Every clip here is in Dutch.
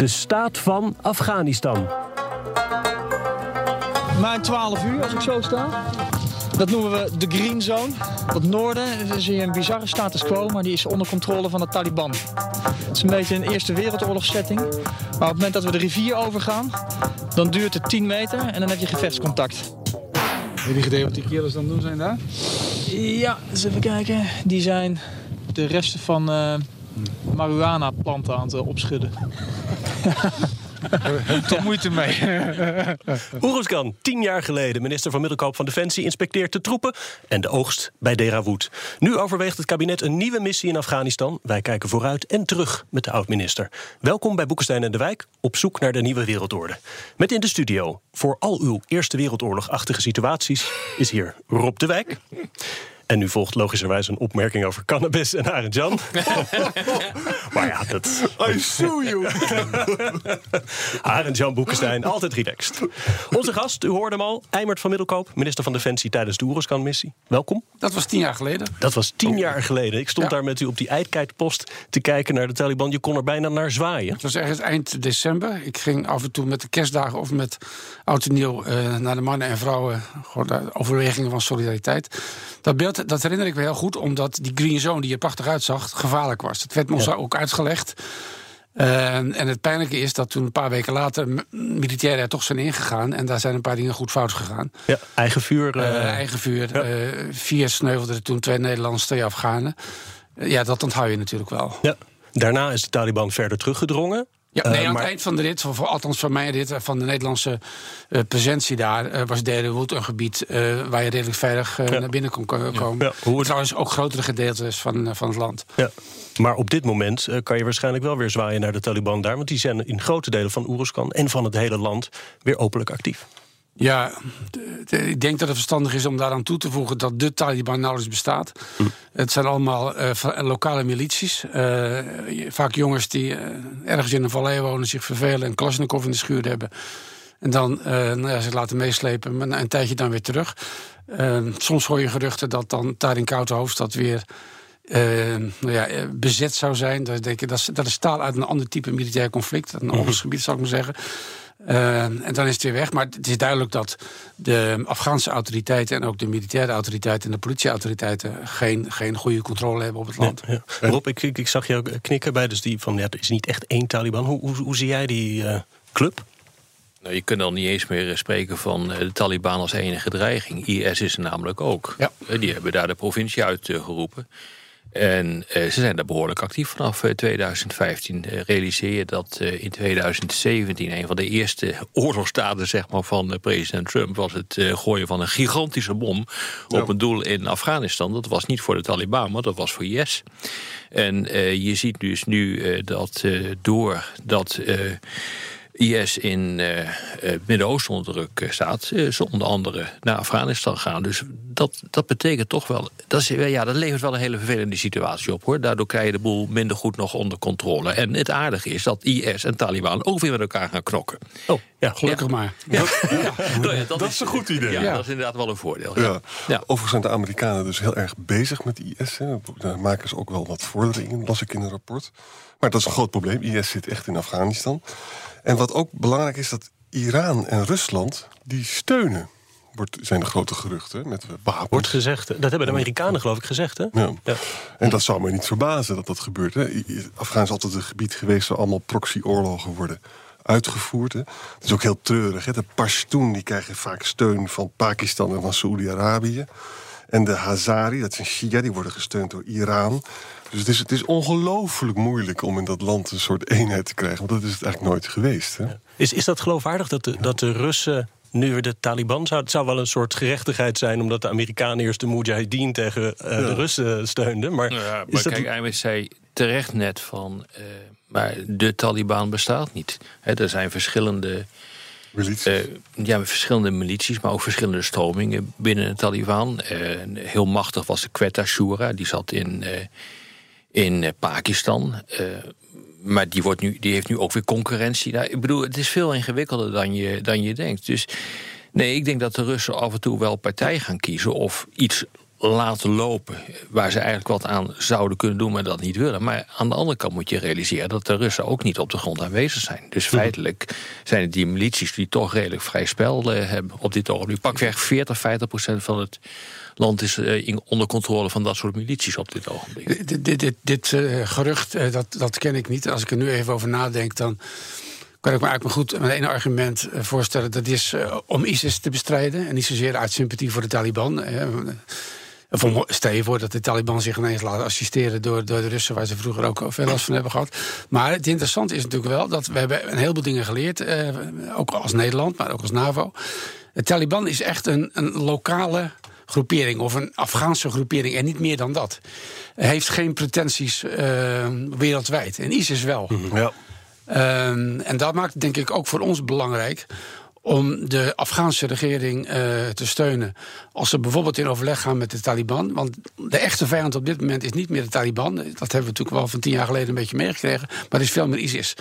De staat van Afghanistan. Na 12 uur, als ik zo sta. Dat noemen we de Green Zone. Dat noorden zie je een bizarre status quo, maar die is onder controle van de Taliban. Het is een beetje een Eerste Wereldoorlogssetting. Maar op het moment dat we de rivier overgaan, dan duurt het 10 meter en dan heb je gevechtscontact. En die idee wat die kerels dan doen zijn daar? Ja, eens even kijken. Die zijn de resten van uh, marihuana-planten aan het opschudden. Toch moeite mee. Oeruzkan, tien jaar geleden minister van Middelkoop van Defensie, inspecteert de troepen en de oogst bij Derawood. Nu overweegt het kabinet een nieuwe missie in Afghanistan. Wij kijken vooruit en terug met de oud-minister. Welkom bij Boekenstein en de Wijk, op zoek naar de nieuwe wereldorde. Met in de studio, voor al uw Eerste Wereldoorlog-achtige situaties, is hier Rob de Wijk. En nu volgt logischerwijs een opmerking over cannabis en Arend Jan. maar ja, dat... I sue you! Arend Jan Boekenstein, altijd relaxed. Onze gast, u hoorde hem al, Eimert van Middelkoop... minister van Defensie tijdens de Oeruzkan-missie. Welkom. Dat was tien jaar geleden. Dat was tien jaar geleden. Ik stond daar met u op die eindkijkpost te kijken naar de Taliban. Je kon er bijna naar zwaaien. Het was ergens eind december. Ik ging af en toe met de kerstdagen of met oud en nieuw... Uh, naar de mannen en vrouwen, gewoon overwegingen van solidariteit. Dat beeld dat herinner ik me heel goed, omdat die green zone die er prachtig uitzag, gevaarlijk was. Het werd ons ja. ook uitgelegd. Uh, en het pijnlijke is dat toen een paar weken later militairen er toch zijn ingegaan. En daar zijn een paar dingen goed fout gegaan. Ja, eigen vuur. Uh, uh, eigen vuur. Ja. vier sneuvelden er toen, twee Nederlanders, twee Afghanen. ja, dat onthoud je natuurlijk wel. Ja. Daarna is de Taliban verder teruggedrongen. Ja, nee, aan maar... het eind van de rit, voor, althans van mijn rit, van de Nederlandse uh, presentie daar, was Derenwood een gebied waar je redelijk veilig ja. naar binnen kon komen. Ja. Ja. Hoe het... Trouwens ook grotere gedeeltes van, van het land. Ja. Maar op dit moment kan je waarschijnlijk wel weer zwaaien naar de Taliban daar, want die zijn in grote delen van Oeruzkan en van het hele land weer openlijk actief. Ja, ik denk dat het verstandig is om daaraan toe te voegen dat de Taliban nauwelijks bestaat. Hm. Het zijn allemaal uh, lokale milities. Uh, vaak jongens die uh, ergens in een vallei wonen, zich vervelen en Klasnikov in de schuur hebben. En dan nou ja, zich laten meeslepen, maar een tijdje dan weer terug. soms hoor je geruchten dat dan daar in Koude Hoofdstad weer nou ja, bezet zou zijn. Dat, denk ik, dat, is, dat is taal uit een ander type militair conflict. Een oorlogsgebied, zou ik maar zeggen. Uh, en dan is het weer weg. Maar het is duidelijk dat de Afghaanse autoriteiten... en ook de militaire autoriteiten en de politieautoriteiten... geen, geen goede controle hebben op het land. Ja, ja. Rob, ik, ik, ik, zag je ook knikken bij dus die van... Ja, er is niet echt één Taliban. Hoe, hoe, hoe zie jij die uh, club? Nou, je kunt al niet eens meer spreken van de Taliban als enige dreiging. IS is er namelijk ook. Ja. Die hebben daar de provincie uitgeroepen. En uh, ze zijn daar behoorlijk actief vanaf uh, 2015. Uh, realiseer je dat in 2017 een van de eerste oorlogstaten zeg maar, van president Trump... was het gooien van een gigantische bom ja. op een doel in Afghanistan. Dat was niet voor de Taliban, maar dat was voor IS. En je ziet dus nu dat door dat... IS in uh, het Midden-Oosten onder druk staat, uh, ze onder andere naar Afghanistan gaan. Dus dat, dat betekent toch wel, dat, is, ja, dat levert wel een hele vervelende situatie op hoor. Daardoor krijg je de boel minder goed nog onder controle. En het aardige is dat IS en Taliban ook weer met elkaar gaan knokken. Oh, ja, gelukkig ja. maar. Ja. ja. Nou dat, dat, is een goed idee. Ja, dat is inderdaad wel een voordeel. Ja. Overigens zijn de Amerikanen dus heel erg bezig met IS. Hè. Daar maken ze ook wel wat vorderingen, las ik in een rapport. Maar dat is een groot probleem. IS zit echt in Afghanistan. En wat ook belangrijk is, dat Iran en Rusland die steunen. Wordt, zijn de grote geruchten met wapens. Wordt gezegd, dat hebben de Amerikanen geloof ik gezegd. Hè? Ja. ja. En dat zou me niet verbazen dat dat gebeurt. Hè. Afghanistan is altijd een gebied geweest waar allemaal proxyoorlogen worden uitgevoerd. Hè. Het is ook heel treurig. Hè. De Pashtun die krijgen vaak steun van Pakistan en van Saoedi-Arabië. En de Hazari, dat zijn Shia, die worden gesteund door Iran. Dus het is, het is ongelooflijk moeilijk om in dat land een soort eenheid te krijgen. Want dat is het eigenlijk nooit geweest. Hè? Is, is dat geloofwaardig dat de, dat de Russen nu weer de Taliban zou. Het zou wel een soort gerechtigheid zijn, omdat de Amerikanen eerst de Mujahideen tegen uh, ja. de Russen steunden. Maar, ja, maar is kijk, dat... zei terecht net van. Uh, Maar de Taliban bestaat niet. Hè, er zijn verschillende, Milities. eh, ja, verschillende milities, maar ook verschillende stromingen binnen de Taliban. Eh, heel machtig was de Quetta Shura, die zat in, eh, in eh, Pakistan. Eh, maar die, wordt nu, die heeft nu ook weer concurrentie. Ik bedoel, het is veel ingewikkelder dan je, dan je denkt. Dus nee, ik denk dat de Russen af en toe wel partij gaan kiezen of iets laten lopen waar ze eigenlijk wat aan zouden kunnen doen, maar dat niet willen. Maar aan de andere kant moet je realiseren dat de Russen ook niet op de grond aanwezig zijn. Dus feitelijk zijn het die milities die toch redelijk vrij spel eh, hebben op dit ogenblik. Pakweg 40, 50 procent van het land is eh, in, onder controle van dat soort milities op dit ogenblik. Dit, dit, dit, dit eh, gerucht, eh, dat, dat ken ik niet. Als ik er nu even over nadenk, dan kan ik me eigenlijk maar goed met één argument voorstellen. Dat is om ISIS te bestrijden. En niet zozeer uit sympathie voor de Taliban. Of stel je voor dat de Taliban zich ineens laten assisteren door, door de Russen, waar ze vroeger ook veel last van hebben gehad. Maar het interessante is natuurlijk wel dat we hebben een heleboel dingen geleerd, eh, ook als Nederland, maar ook als NAVO. De Taliban is echt een, een lokale groepering of een Afghaanse groepering en niet meer dan dat. Heeft geen pretenties eh, wereldwijd en ISIS wel. ja. Ehm, en dat maakt denk ik ook voor ons belangrijk om de Afghaanse regering eh, te steunen. Als ze bijvoorbeeld in overleg gaan met de Taliban. Want de echte vijand op dit moment is niet meer de Taliban. Dat hebben we natuurlijk wel van tien jaar geleden een beetje meegekregen. Maar het is veel meer ISIS.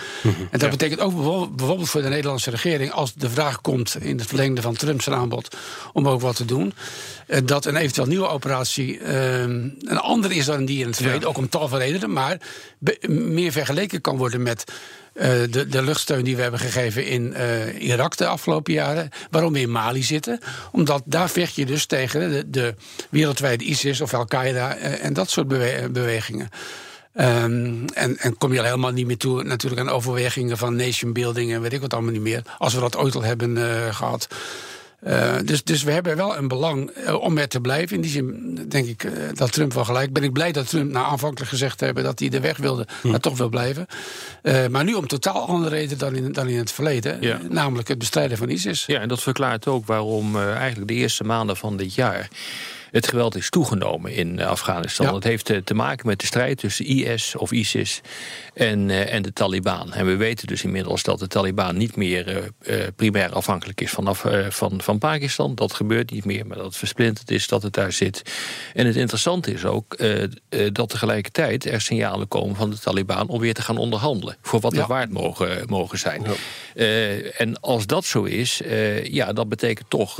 en dat betekent ook bijvoorbeeld, voor de Nederlandse regering... als de vraag komt in het verlengde van Trumps aanbod... om ook wat te doen... eh, dat een eventueel nieuwe operatie ehm, een andere is dan die in het verleden. Ook om tal van redenen. Maar meer vergeleken kan worden met... eh, de, de luchtsteun die we hebben gegeven in eh, Irak de afgelopen jaren. Waarom we in Mali zitten. Omdat daar vecht je dus tegen de, de wereldwijde ISIS of Al-Qaeda eh, en dat soort bewe- bewegingen. Ehm, en, en kom je al helemaal niet meer toe natuurlijk aan overwegingen van nation building en weet ik wat allemaal niet meer. Als we dat ooit al hebben eh, gehad. Eh, dus, dus we hebben wel een belang eh, om er te blijven. In die zin denk ik eh, dat Trump wel gelijk. Ben ik blij dat Trump na aanvankelijk gezegd hebben dat hij de weg wilde, maar toch wil blijven. Maar nu om totaal andere reden dan in, dan in het verleden. Ja. Namelijk het bestrijden van ISIS. Ja, en dat verklaart ook waarom eigenlijk de eerste maanden van dit jaar het geweld is toegenomen in eh, Afghanistan. Ja. Dat heeft eh, te maken met de strijd tussen IS of ISIS en, eh, en de Taliban. En we weten dus inmiddels dat de Taliban niet meer primair afhankelijk is vanaf, van, van Pakistan. Dat gebeurt niet meer, maar dat het versplinterd is, dat het daar zit. En het interessante is ook dat tegelijkertijd er signalen komen van de Taliban om weer te gaan onderhandelen. Voor wat Ja. het waard mogen, mogen zijn. En als dat zo is, ja, dat betekent toch.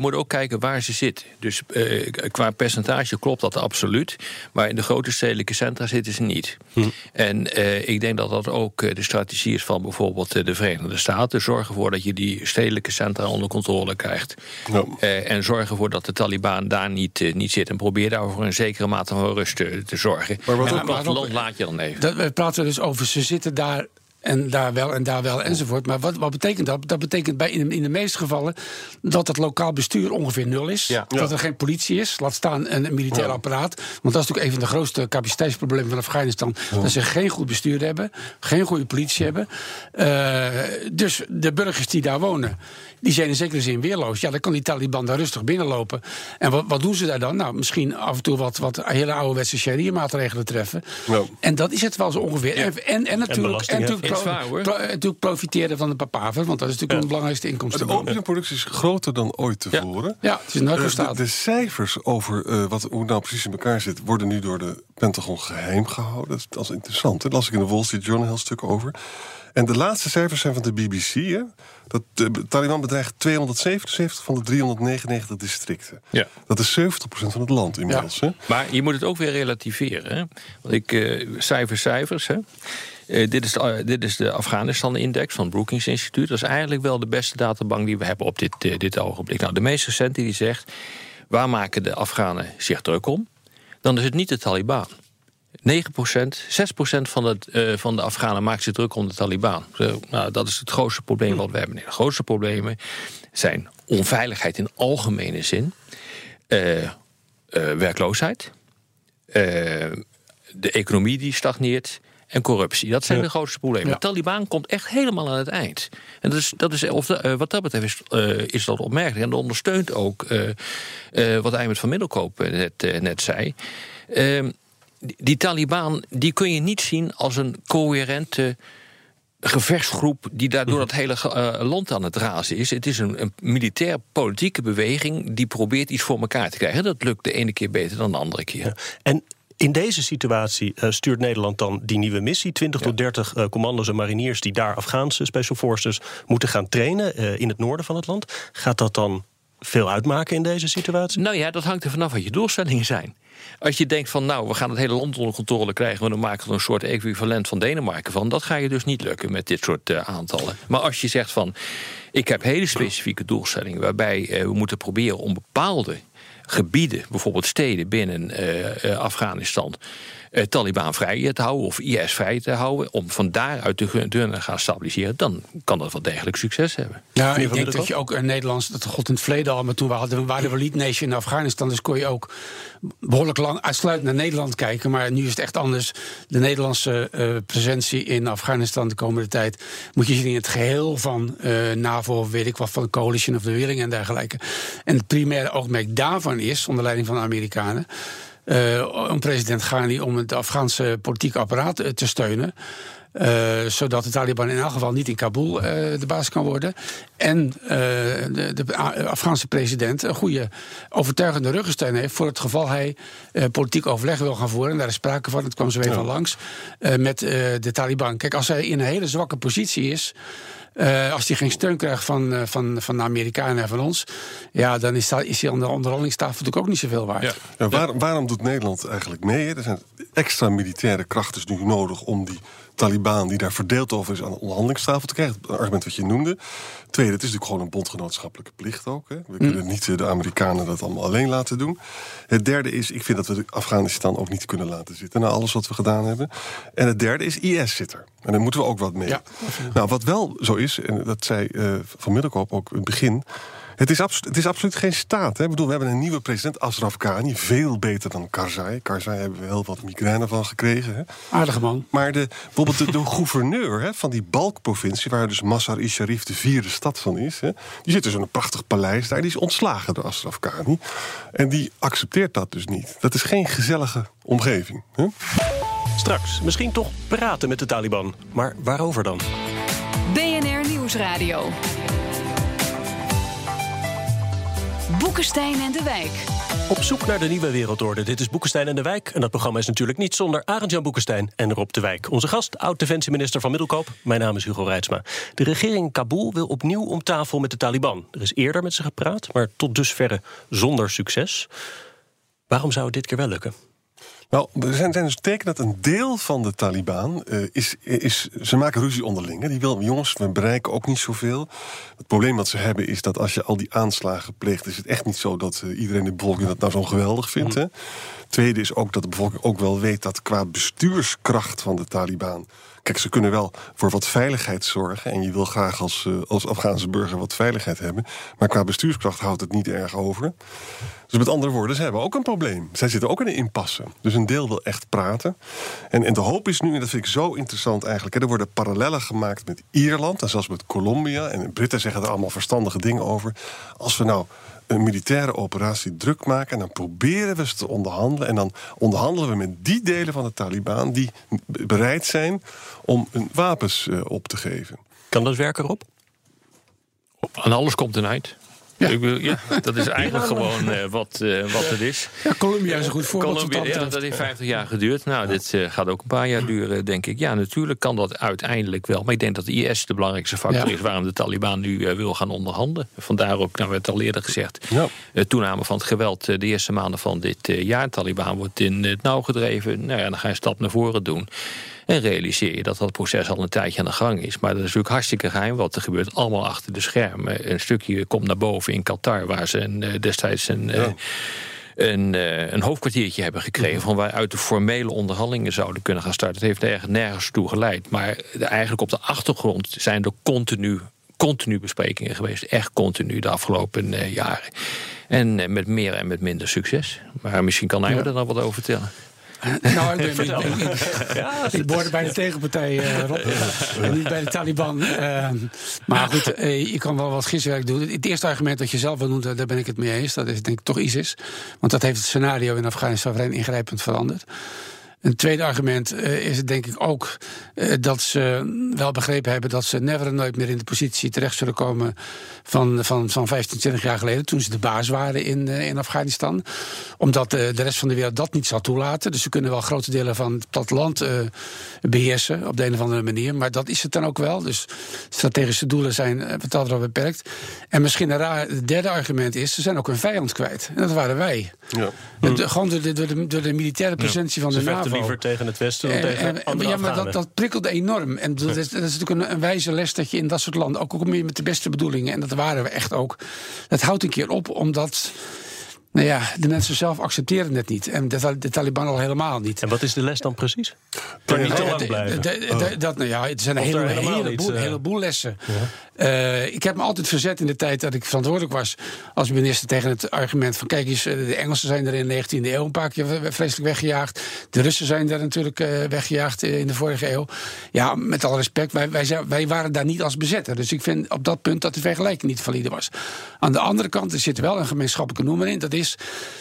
moet ook kijken waar ze zitten. Dus eh, qua percentage klopt dat absoluut. Maar in de grote stedelijke centra zitten ze niet. En eh, ik denk dat dat ook eh, de strategie is van bijvoorbeeld de Verenigde Staten. Zorgen ervoor dat je die stedelijke centra onder controle krijgt. Ja. Eh, en zorg ervoor dat de Taliban daar niet, niet zit. En probeer daar voor een zekere mate van rust te, te zorgen. Maar wat en platteland laat je dan even. Dat, we praten dus over ze zitten daar en daar wel en daar wel enzovoort. Maar wat, wat betekent dat? Dat betekent bij, in, in de meeste gevallen dat het lokaal bestuur ongeveer nul is. Ja. Dat er geen politie is, laat staan een, militair apparaat. Want dat is natuurlijk een van de grootste capaciteitsproblemen van Afghanistan. Dat ze geen goed bestuur hebben, geen goede politie hebben. Eh, dus de burgers die daar wonen, die zijn in zekere zin weerloos. Ja, dan kan die Taliban daar rustig binnenlopen. En wat, wat doen ze daar dan? Nou, misschien af en toe wat, wat hele ouderwetse sharia-maatregelen treffen. Ja. En dat is het wel zo ongeveer. En, en, en natuurlijk, en hoor. pro- natuurlijk profiteren van de papavers, want dat is natuurlijk een belangrijkste De inkomstenbron. opiumproductie is groter dan ooit tevoren. Ja, het is een Eh, de, de cijfers over eh, wat, hoe het nou precies in elkaar zit... worden nu door de Pentagon geheim gehouden. Dat is, dat is interessant. Daar las ik in de Wall Street Journal een heel stuk over. En de laatste cijfers zijn van de BBC. Hè? Dat de Taliban bedreigt 277 van de 399 districten. Ja. Dat is 70% van het land inmiddels. Hè? Maar je moet het ook weer relativeren. Hè? Want ik, eh, cijfers, cijfers. Hè? Eh, dit, is de, eh, dit is de Afghanistan-index van het Brookings Instituut. Dat is eigenlijk wel de beste databank die we hebben op dit, eh, dit ogenblik. Nou, de meest recente die zegt... waar maken de Afghanen zich druk om? Dan is het niet de Taliban. 9%, 6% van, van de Afghanen maakt zich druk om de Taliban. Nou, dat is het grootste probleem wat we hebben. De grootste problemen zijn onveiligheid in algemene zin, werkloosheid, de economie die stagneert en corruptie. Dat zijn de grootste problemen. De Taliban komt echt helemaal aan het eind. En dat is, dat is, of de, wat dat betreft is, is dat opmerkelijk. En dat ondersteunt ook wat Eimet van Middelkoop net, net zei. Ehm, die Taliban die kun je niet zien als een coherente gevechtsgroep die daardoor het hele uh, land aan het razen is. Het is een, een militair-politieke beweging die probeert iets voor elkaar te krijgen. Dat lukt de ene keer beter dan de andere keer. En in deze situatie uh, stuurt Nederland dan die nieuwe missie. 20 tot 30 uh, commando's en mariniers die daar Afghaanse special forces moeten gaan trainen uh, in het noorden van het land. Gaat dat dan veel uitmaken in deze situatie? Nou ja, dat hangt er vanaf wat je doelstellingen zijn. Als je denkt van nou, we gaan het hele land onder controle krijgen... we maken er een soort equivalent van Denemarken van... dat ga je dus niet lukken met dit soort uh, aantallen. Maar als je zegt van, ik heb hele specifieke doelstellingen... waarbij uh, we moeten proberen om bepaalde gebieden, bijvoorbeeld steden binnen uh, Afghanistan uh, Taliban vrij te houden of IS vrij te houden, om van daaruit te kunnen gaan stabiliseren, dan kan dat wel degelijk succes hebben. Ja, ik denk dat je ook in Nederlands, dat god in het verleden al, maar toen we hadden, waren we lead nation in Afghanistan, dus kon je ook behoorlijk lang uitsluitend naar Nederland kijken. Maar nu is het echt anders. De Nederlandse uh, presentie in Afghanistan de komende tijd moet je zien in het geheel van uh, NAVO of weet ik wat, van de Coalition of the Willing en dergelijke. En het primaire oogmerk daarvan is, onder leiding van de Amerikanen. Uh, om president Ghani om het Afghaanse politieke apparaat uh, te steunen. Uh, zodat de Taliban in elk geval niet in Kabul uh, de baas kan worden. En uh, de, de, Afghaanse president een goede overtuigende ruggensteun heeft voor het geval hij politiek overleg wil gaan voeren. En daar is sprake van, het kwam zo even ja. langs, met de Taliban. Kijk, als hij in een hele zwakke positie is. Uh, als hij geen steun krijgt van, uh, van, van de Amerikanen en van ons, ja, dan is, dat, is hij aan de onderhandelingstafel natuurlijk ook niet zoveel waard. Waarom doet Nederland eigenlijk mee? Er zijn extra militaire krachten nu nodig om die Taliban die daar verdeeld over is aan de onderhandelingstafel te krijgen. Het argument wat je noemde. Tweede, het is natuurlijk gewoon een bondgenootschappelijke plicht ook. Hè. We kunnen niet de Amerikanen dat allemaal alleen laten doen. Het derde is, ik vind dat we Afghanistan ook niet kunnen laten zitten na alles wat we gedaan hebben. En het derde is, IS zit er. En daar moeten we ook wat mee. Ja. Nou, wat wel zo is, en dat zei uh, Van Middelkoop ook in het begin. Het is, het is, absoluut geen staat. Hè. Ik bedoel, we hebben een nieuwe president, Ashraf Ghani. Veel beter dan Karzai. Karzai hebben we heel wat migraine van gekregen. Hè. Aardige man. Maar de, bijvoorbeeld de, de gouverneur hè, van die Balkprovincie... waar dus Masar-i Sharif de vierde stad van is... Hè, die zit dus in een prachtig paleis daar. Die is ontslagen door Ashraf Ghani. En die accepteert dat dus niet. Dat is geen gezellige omgeving. Hè. Straks misschien toch praten met de Taliban. Maar waarover dan? BNR Nieuwsradio. Boekenstein en de Wijk. Op zoek naar de nieuwe wereldorde. Dit is Boekenstein en de Wijk. En dat programma is natuurlijk niet zonder Arend-Jan Boekenstein en Rob de Wijk. Onze gast, oud-defensieminister van Middelkoop. Mijn naam is Hugo Reitsma. De regering Kabul wil opnieuw om tafel met de Taliban. Er is eerder met ze gepraat, maar tot dusverre zonder succes. Waarom zou het dit keer wel lukken? Nou, er zijn, dus tekenen dat een deel van de Taliban uh, is, is. Ze maken ruzie onderling. Hè. Die wil, jongens, we bereiken ook niet zoveel. Het probleem dat ze hebben is dat als je al die aanslagen pleegt, is het echt niet zo dat uh, iedereen in de bevolking dat nou zo geweldig vindt. Hè. Tweede is ook dat de bevolking ook wel weet dat qua bestuurskracht van de Taliban. Kijk, ze kunnen wel voor wat veiligheid zorgen. En je wil graag als, uh, als Afghaanse burger wat veiligheid hebben. Maar qua bestuurskracht houdt het niet erg over. Dus met andere woorden, ze hebben ook een probleem. Zij zitten ook in een impasse. Dus een deel wil echt praten. En, en de hoop is nu, en dat vind ik zo interessant eigenlijk... Hè, er worden parallellen gemaakt met Ierland en zelfs met Colombia. En de Britten zeggen er allemaal verstandige dingen over. Als we nou een militaire operatie druk maken... en dan proberen we ze te onderhandelen. En dan onderhandelen we met die delen van de Taliban... die bereid zijn om hun wapens uh, op te geven. Kan dat werken, Rob? Aan alles komt een eind. Ja. Ik ja, dat is eigenlijk gewoon uh, wat, uh, wat het is. Ja, Colombia is een goed voorbeeld. Colombia, ja, dat heeft 50 jaar geduurd. Nou, dit uh, gaat ook een paar jaar duren, denk ik. Ja, natuurlijk kan dat uiteindelijk wel. Maar ik denk dat de IS de belangrijkste factor ja. is... waarom de Taliban nu wil gaan onderhandelen. Vandaar ook, nou werd al eerder gezegd... Ja. toename van het geweld de eerste maanden van dit jaar. Taliban wordt in het nauw gedreven. Nou ja, dan ga je een stap naar voren doen. En realiseer je dat dat proces al een tijdje aan de gang is. Maar dat is natuurlijk hartstikke geheim wat er gebeurt. Allemaal achter de schermen. Een stukje komt naar boven in Qatar, waar ze een, destijds een. Ja. een, eh, een hoofdkwartiertje hebben gekregen... van waaruit de formele onderhandelingen zouden kunnen gaan starten. Het heeft nergens, nergens toe geleid. Maar eigenlijk op de achtergrond zijn er continu, continu besprekingen geweest. Echt continu de afgelopen eh, jaren. En eh, met meer en met minder succes. Maar misschien kan hij Ja. er dan wat over vertellen. Nou, ik, ben, ik, ik, ik behoorde bij de tegenpartij, eh, Rob. En niet bij de Taliban. Eh, maar goed, eh, je kan wel wat giswerk doen. Het eerste argument dat je zelf wil noemen, daar ben ik het mee eens. Dat is denk ik toch ISIS. Want dat heeft het scenario in Afghanistan vrij ingrijpend veranderd. Een tweede argument eh, is het denk ik ook eh, dat ze wel begrepen hebben dat ze never en nooit meer in de positie terecht zullen komen van, van, van 15, 20 jaar geleden, toen ze de baas waren in, eh, in Afghanistan. Omdat de rest van de wereld dat niet zal toelaten. Dus ze kunnen wel grote delen van het platteland eh, beheersen op de een of andere manier. Maar dat is het dan ook wel. Dus strategische doelen zijn wat dat wel beperkt. En misschien een raar, het derde argument is, ze zijn ook een vijand kwijt. En dat waren wij. Ja. Gewoon door de, door, de, door de militaire presentie van de vechten Liever tegen het Westen dan En- tegen en- andere ja, maar dat, dat prikkelt enorm. En dat, is, dat is natuurlijk een, een wijze les dat je in dat soort landen, ook, ook meer met de beste bedoelingen, en dat waren we echt ook, dat houdt een keer op, omdat nou ja, de mensen zelf accepteren het niet. En de, de Taliban al helemaal niet. En wat is de les dan precies? Er niet te lang blijven. de- dat, nou ja, het zijn een hele, heleboel, eh, heleboel lessen. Eh, ik heb me altijd verzet in de tijd dat ik verantwoordelijk was als minister tegen het argument van: kijk eens, eh, de Engelsen zijn er in de 19e eeuw een paar keer vreselijk weggejaagd. De Russen zijn daar natuurlijk eh, weggejaagd in de vorige eeuw. Ja, met alle respect, wij, wij, zijn, wij waren daar niet als bezetter. Dus ik vind op dat punt dat de vergelijking niet valide was. Aan de andere kant, er zit wel een gemeenschappelijke noemer in. Dat is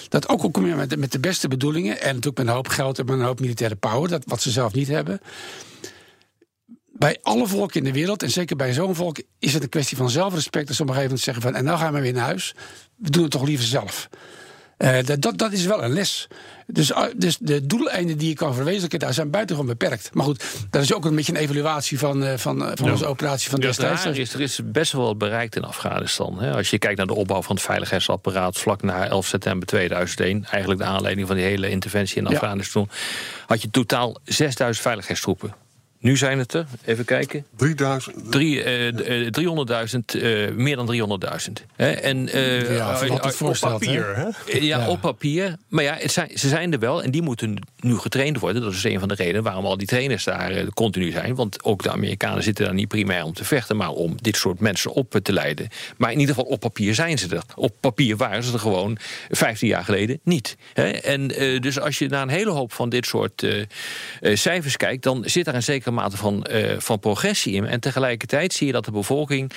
dat ook al met met de beste bedoelingen en natuurlijk met een hoop geld en met een hoop militaire power, dat, wat ze zelf niet hebben bij alle volken in de wereld, en zeker bij zo'n volk, is het een kwestie van zelfrespect. Dat ze op een gegeven moment zeggen van, en nou gaan we weer naar huis. We doen het toch liever zelf. Eh, dat, dat, is wel een les. Dus, ah, dus de doeleinden die je kan verwezenlijken, daar zijn buitengewoon beperkt. Maar goed, dat is ook een beetje een evaluatie van, eh, van, eh, van onze operatie van destijds. is, er is best wel wat bereikt in Afghanistan. Hè. Als je kijkt naar de opbouw van het veiligheidsapparaat vlak na 11 september 2001, eigenlijk de aanleiding van die hele interventie in Ja. Afghanistan, had je totaal 6000 veiligheidstroepen. Nu zijn het er, even kijken, 3000. drie, eh, eh, 300.000, eh, meer dan 300.000. Hè, En, eh, Ja, hè? Papier, hè? Ja, Ja. op papier. Maar ja, het zijn, ze zijn er wel en die moeten nu getraind worden. Dat is een van de redenen waarom al die trainers daar continu zijn. Want ook de Amerikanen zitten daar niet primair om te vechten, maar om dit soort mensen op te leiden. Maar in ieder geval op papier zijn ze er. Op papier waren ze er gewoon 15 jaar geleden niet. Hè? En eh, dus als je naar een hele hoop van dit soort eh, eh, cijfers kijkt, dan zit daar een zekere mate van, eh, van progressie in. En tegelijkertijd zie je dat de bevolking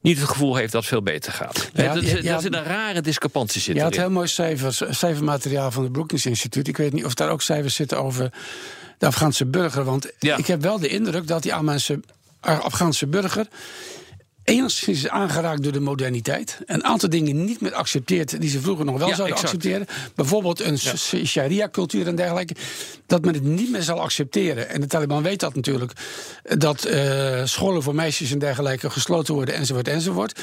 niet het gevoel heeft dat het veel beter gaat. Ja, dat, ja, ja. zit een rare discrepantie zit Je had erin. heel mooi cijfers, cijfermateriaal van het Brookings Instituut. Ik weet niet of daar ook cijfers zitten over de Afghaanse burger. Want Ja. ik heb wel de indruk dat die Afghaanse burger enigszins is aangeraakt door de moderniteit. Een aantal dingen niet meer accepteert die ze vroeger nog wel Ja, zouden exact. accepteren. Bijvoorbeeld een sh- sharia-cultuur en dergelijke. Dat men het niet meer zal accepteren. En de Taliban weet dat natuurlijk. Dat eh, scholen voor meisjes en dergelijke gesloten worden enzovoort enzovoort.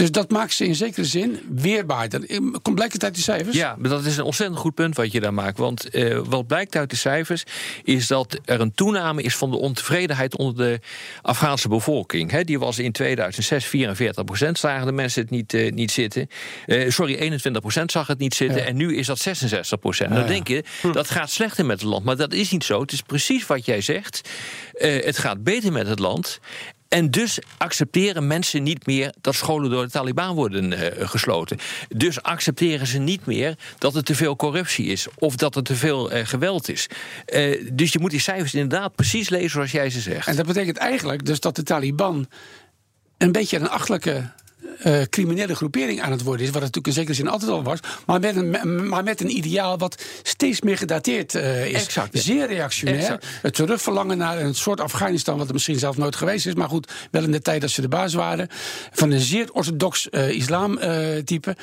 Dus dat maakt ze in zekere zin weerbaarder. Komt blijkt uit die cijfers? Ja, maar dat is een ontzettend goed punt wat je daar maakt. Want eh, wat blijkt uit de cijfers is dat er een toename is van de ontevredenheid onder de Afghaanse bevolking. Die was in 2006 44 procent, zagen de mensen het niet, eh, niet zitten. Eh, sorry, 21 procent zag het niet zitten. Ja. En nu is dat 66 procent. Dan ja. denk je, dat gaat slechter met het land. Maar dat is niet zo. Het is precies wat jij zegt. Het gaat beter met het land. En dus accepteren mensen niet meer dat scholen door de Taliban worden eh, gesloten. Dus accepteren ze niet meer dat er te veel corruptie is of dat er te veel eh, geweld is. Eh, dus je moet die cijfers inderdaad precies lezen zoals jij ze zegt. En dat betekent eigenlijk dus dat de Taliban een beetje een achtelijke eh, criminele groepering aan het worden is. Wat het natuurlijk in zekere zin altijd al was. Maar met een, maar met een ideaal wat steeds meer gedateerd eh, is. Exact, ja. Zeer reactionair. Exact. Het terugverlangen naar een soort Afghanistan. wat er misschien zelf nooit geweest is. Maar goed, wel in de tijd dat ze de baas waren. Van een zeer orthodox eh islamtype.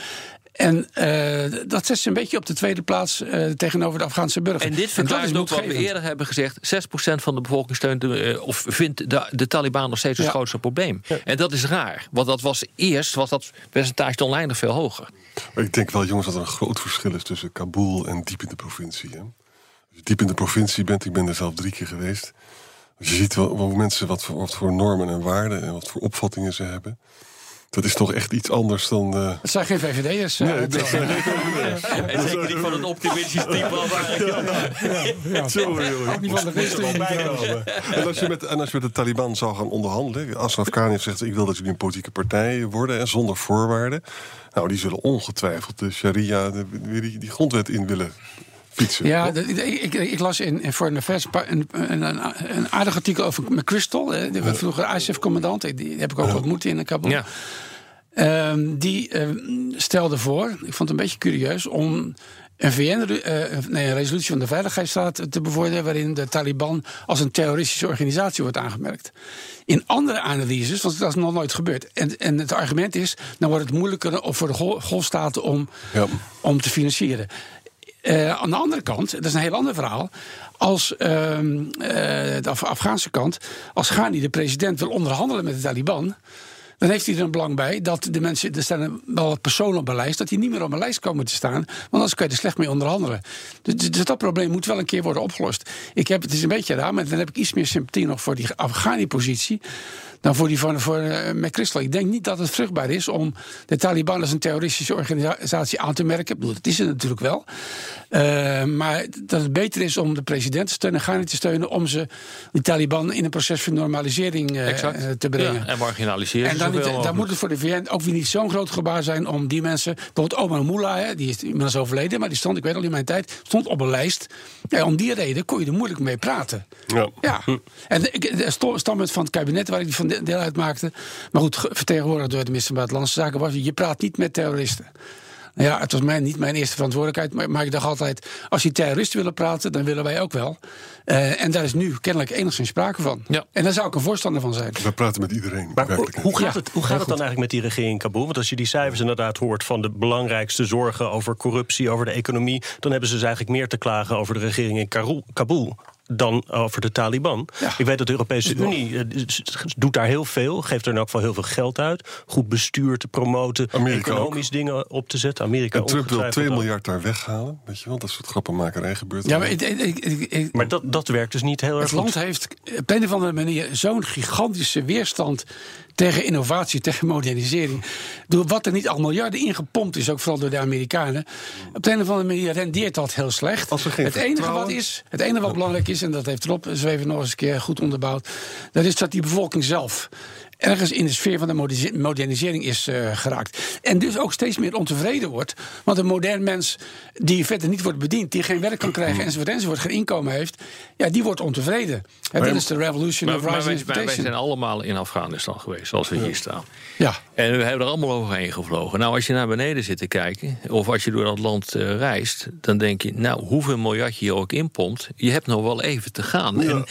En eh, dat zet ze een beetje op de tweede plaats eh, tegenover de Afghaanse burger. En dit dat verklaart is ook wat we eerder hebben gezegd. 6% van de bevolking steunt de, eh, of vindt de, de Taliban nog steeds het Ja. grootste probleem. En dat is raar. Want dat was eerst was dat percentage oneindig veel hoger. Maar ik denk wel, jongens, dat er een groot verschil is tussen Kabul en diep in de provincie. Hè? Als je diep in de provincie bent, ik ben er zelf drie keer geweest. Als je ziet wel, wel mensen wat voor, wat voor normen en waarden en wat voor opvattingen ze hebben. Dat is toch echt iets anders dan... eh, Het zijn geen VVD'ers. eh, nee, dat zijn En zeker niet van het optimistisch type als eigenlijk. Sorry, niet van de Westen. En als, je met, en als je met de Taliban zou gaan onderhandelen... Ashraf Ghani heeft gezegd, ik wil dat jullie een politieke partij worden... en zonder voorwaarden. Nou, die zullen ongetwijfeld de sharia, de, die grondwet in willen fietsen. Ja, ik, ik, ik las in, in Foreign Affairs een, een, een, een aardig artikel over McChrystal, was vroeger ISAF-commandant. Die die heb ik ook ontmoet in Kabul. Ja. Ehm, die ehm, stelde voor, ik vond het een beetje curieus, om een, VN, eh, nee, een resolutie van de Veiligheidsraad te bevorderen. waarin de Taliban als een terroristische organisatie wordt aangemerkt. In andere analyses, want dat is nog nooit gebeurd. En, en het argument is, dan wordt het moeilijker voor de gol- golfstaten om, Ja. om te financieren. Eh, aan de andere kant, dat is een heel ander verhaal. Als ehm, eh, de Af- Afghaanse kant, als Ghani de president wil onderhandelen met de Taliban. Dan heeft hij er een belang bij dat de mensen, er staan wel wat personen op een lijst, dat die niet meer op een lijst komen te staan. Want anders kan je er slecht mee onderhandelen. Dus, dus dat probleem moet wel een keer worden opgelost. Ik heb, het is een beetje raar, maar dan heb ik iets meer sympathie nog voor die Afghani-positie. Dan voor die van voor, eh, McChrystal. Ik denk niet dat het vruchtbaar is om de Taliban als een terroristische organisatie aan te merken. Ik bedoel, dat is het natuurlijk wel. Eh, maar dat het beter is om de president te steunen, Ghani te steunen, om ze, die Taliban in een proces van normalisering eh, te brengen. Ja, en marginaliseren En dan, niet, moet het voor de VN ook weer niet zo'n groot gebaar zijn om die mensen. Bijvoorbeeld Omar Mullah, hè, die is inmiddels overleden, maar die stond, ik weet al in mijn tijd, stond op een lijst. Ja, om die reden kon je er moeilijk mee praten. Ja. Ja. En de, ik- de sto- standpunt van het kabinet waar ik van de- deel uitmaakte, maar goed, ge- vertegenwoordigd door de minister van Buitenlandse Zaken, was: je praat niet met terroristen. Nou ja, het was mij, niet mijn eerste verantwoordelijkheid, maar, maar ik dacht altijd: als die terroristen willen praten, dan willen wij ook wel. Eh, en daar is nu kennelijk enigszins sprake van. Ja. En daar zou ik een voorstander van zijn. We praten met iedereen. Maar hoe gaat, het, hoe gaat het dan eigenlijk met die regering in Kabul? Want als je die cijfers inderdaad hoort van de belangrijkste zorgen over corruptie, over de economie, dan hebben ze dus eigenlijk meer te klagen over de regering in Kabul dan over de Taliban. Ja. Ik weet dat de Europese Unie eh, doet daar heel veel, geeft er in elk geval heel veel geld uit. Goed bestuur te promoten, Amerika economisch dingen op te zetten. Amerika En Trump wil ongetwijfeld 2 ook. miljard daar weghalen. Weet je wel, dat soort grappenmakerij gebeurt. Ja, maar ik, ik, ik, ik- Maar dat, dat werkt dus niet heel erg het goed. land heeft op een of andere manier zo'n gigantische weerstand tegen innovatie, tegen modernisering. Door wat er niet al miljarden ingepompt is, ook vooral door de Amerikanen. Op de een of andere manier rendeert dat heel slecht. Het, enige wat is, het enige wat belangrijk is, en dat heeft Rob Zweven nog eens een keer goed onderbouwd, dat is dat die bevolking zelf ergens in de sfeer van de modernise- modernisering is eh, geraakt. En dus ook steeds meer ontevreden wordt. Want een modern mens die verder niet wordt bediend, die geen werk kan krijgen enzovoort, enzovoort, geen inkomen heeft, ja, die wordt ontevreden. En dat is de revolution Maar, of maar rising maar wij zijn allemaal in Afghanistan geweest, zoals we hier staan. Ja. En we hebben er allemaal overheen gevlogen. Nou, als je naar beneden zit te kijken, of als je door dat land eh, reist, dan denk je, nou, hoeveel miljard je hier ook inpompt, je hebt nog wel even te gaan. En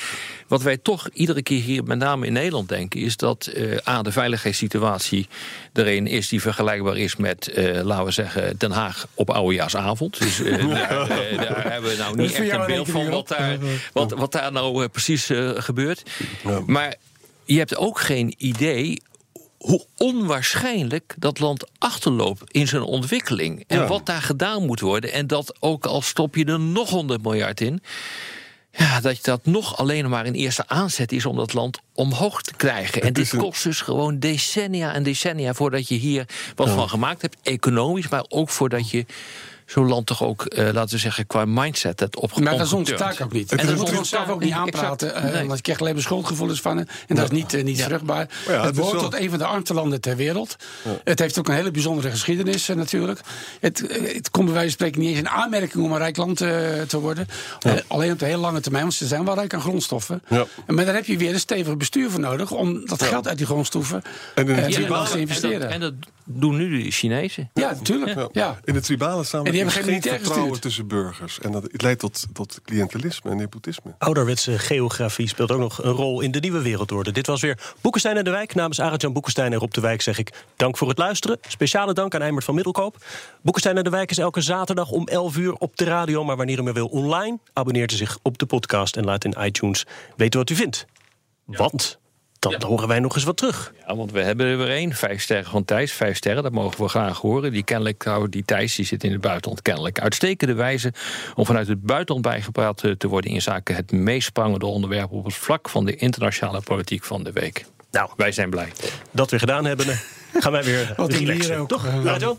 wat wij toch iedere keer hier, met name in Nederland, denken, is dat eh, A, de veiligheidssituatie er een is die vergelijkbaar is met, eh, laten we zeggen, Den Haag op oudejaarsavond. Dus eh, daar, daar hebben we nou niet echt een beeld van wat daar, wat, wat daar nou precies gebeurt. Maar je hebt ook geen idee hoe onwaarschijnlijk dat land achterloopt in zijn ontwikkeling. En Ja. wat daar gedaan moet worden. En dat ook al stop je er nog 100 miljard in. Ja, dat dat nog alleen maar een eerste aanzet is om dat land omhoog te krijgen. En dit kost dus gewoon decennia en decennia voordat je hier wat van gemaakt hebt. Economisch, maar ook voordat je zo'n land toch ook, eh, laten we zeggen, qua mindset het op Maar dat is onze taak ook niet. En En dat moeten we onszelf ook niet aanpraten. Exact. eh, Nee. Je krijgt alleen maar schuldgevoelens van. En dat is niet, eh, niet vruchtbaar. ja, het behoort tot een van de armste landen ter wereld. Het heeft ook een hele bijzondere geschiedenis natuurlijk. Het, het komt bij wijze van spreken niet eens in aanmerking om een rijk land te worden. Alleen op de hele lange termijn, want ze zijn wel rijk aan grondstoffen. Ja. Maar daar heb je weer een stevig bestuur voor nodig... om dat geld uit die grondstoffen En in land te En investeren. dat, en dat doen nu de Chinezen. ja, natuurlijk. Ja. Ja. In de tribale En samenleving die hebben geen militair vertrouwen gestuurd. tussen burgers. En dat, het leidt tot, tot cliëntelisme en nepotisme. Ouderwetse geografie speelt ook nog een rol in de nieuwe wereldorde. Dit was weer Boekenstein en de Wijk. Namens Arend-Jan Boekenstein en Rob de Wijk zeg ik dank voor het luisteren. Speciale dank aan Eimert van Middelkoop. Boekenstein en de Wijk is elke zaterdag om 11 uur op de radio. Maar wanneer u meer wil online, abonneert u zich op de podcast... en laat in iTunes weten wat u vindt. Want dan horen wij nog eens wat terug. Ja, want we hebben er weer één. Vijf sterren van Thijs. Vijf sterren, dat mogen we graag horen. Die kennelijk, nou, die Thijs die zit in het buitenland kennelijk. Uitstekende wijze om vanuit het buitenland bijgepraat eh, te worden... in zaken het meest sprangende onderwerp... op het vlak van de internationale politiek van de week. Nou, Wij zijn blij. dat weer gedaan hebben. gaan wij weer Wat relaxen, bier ook. toch? John?